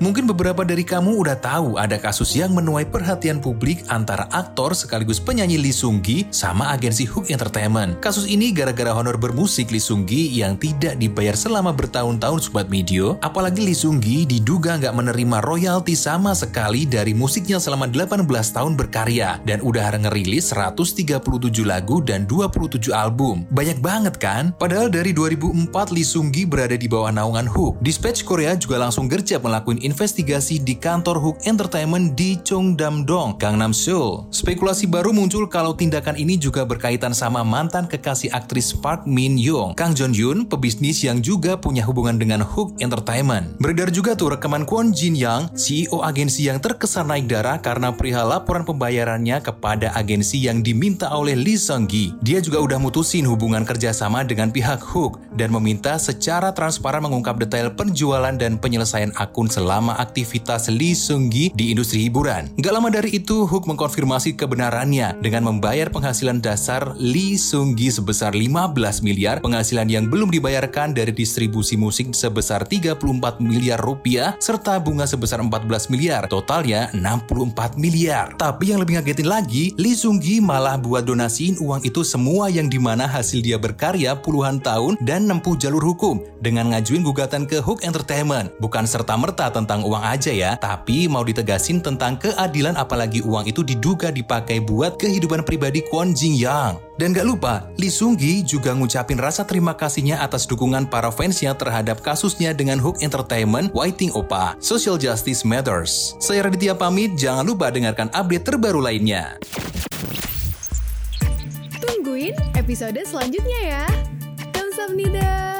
Mungkin beberapa dari kamu udah tahu ada kasus yang menuai perhatian publik antara aktor sekaligus penyanyi Lee Seung Gi sama agensi Hook Entertainment. Kasus ini gara-gara honor bermusik Lee Seung Gi yang tidak dibayar selama bertahun-tahun sobat media, apalagi Lee Seung Gi diduga nggak menerima royalti sama sekali dari musiknya selama 18 tahun berkarya dan udah ngerilis 137 lagu dan 27 album. Banyak banget kan? Padahal dari 2004 Lee Seung Gi berada di bawah naungan Hook. Dispatch Korea juga langsung gercep melakukan investigasi di kantor Hook Entertainment di Cheongdam-dong, Gangnam Seoul. Spekulasi baru muncul kalau tindakan ini juga berkaitan sama mantan kekasih aktris Park Min Young, Kang Jong Hyun, pebisnis yang juga punya hubungan dengan Hook Entertainment. Beredar juga tuh rekaman Kwon Jin Yang, CEO agensi yang terkesan naik darah karena perihal laporan pembayarannya kepada agensi yang diminta oleh Lee Seung Gi. Dia juga udah mutusin hubungan kerjasama dengan pihak Hook dan meminta secara transparan mengungkap detail penjualan dan penyelesaian akun selama selama aktivitas Lee Seung Gi di industri hiburan. Gak lama dari itu, Hook mengkonfirmasi kebenarannya dengan membayar penghasilan dasar Lee Seung Gi sebesar 15 miliar, penghasilan yang belum dibayarkan dari distribusi musik sebesar 34 miliar rupiah, serta bunga sebesar 14 miliar, totalnya 64 miliar. Tapi yang lebih ngagetin lagi, Lee Seung Gi malah buat donasiin uang itu semua yang di mana hasil dia berkarya puluhan tahun dan nempuh jalur hukum dengan ngajuin gugatan ke Hook Entertainment. Bukan serta-merta tentang tentang uang aja ya, tapi mau ditegasin tentang keadilan apalagi uang itu diduga dipakai buat kehidupan pribadi Kwon Jin Yang. Dan gak lupa, Lee Seung Gi juga ngucapin rasa terima kasihnya atas dukungan para fansnya terhadap kasusnya dengan Hook Entertainment Waiting Opa, Social Justice Matters. Saya Raditya pamit, jangan lupa dengarkan update terbaru lainnya. Tungguin episode selanjutnya ya. Kamsahamnida.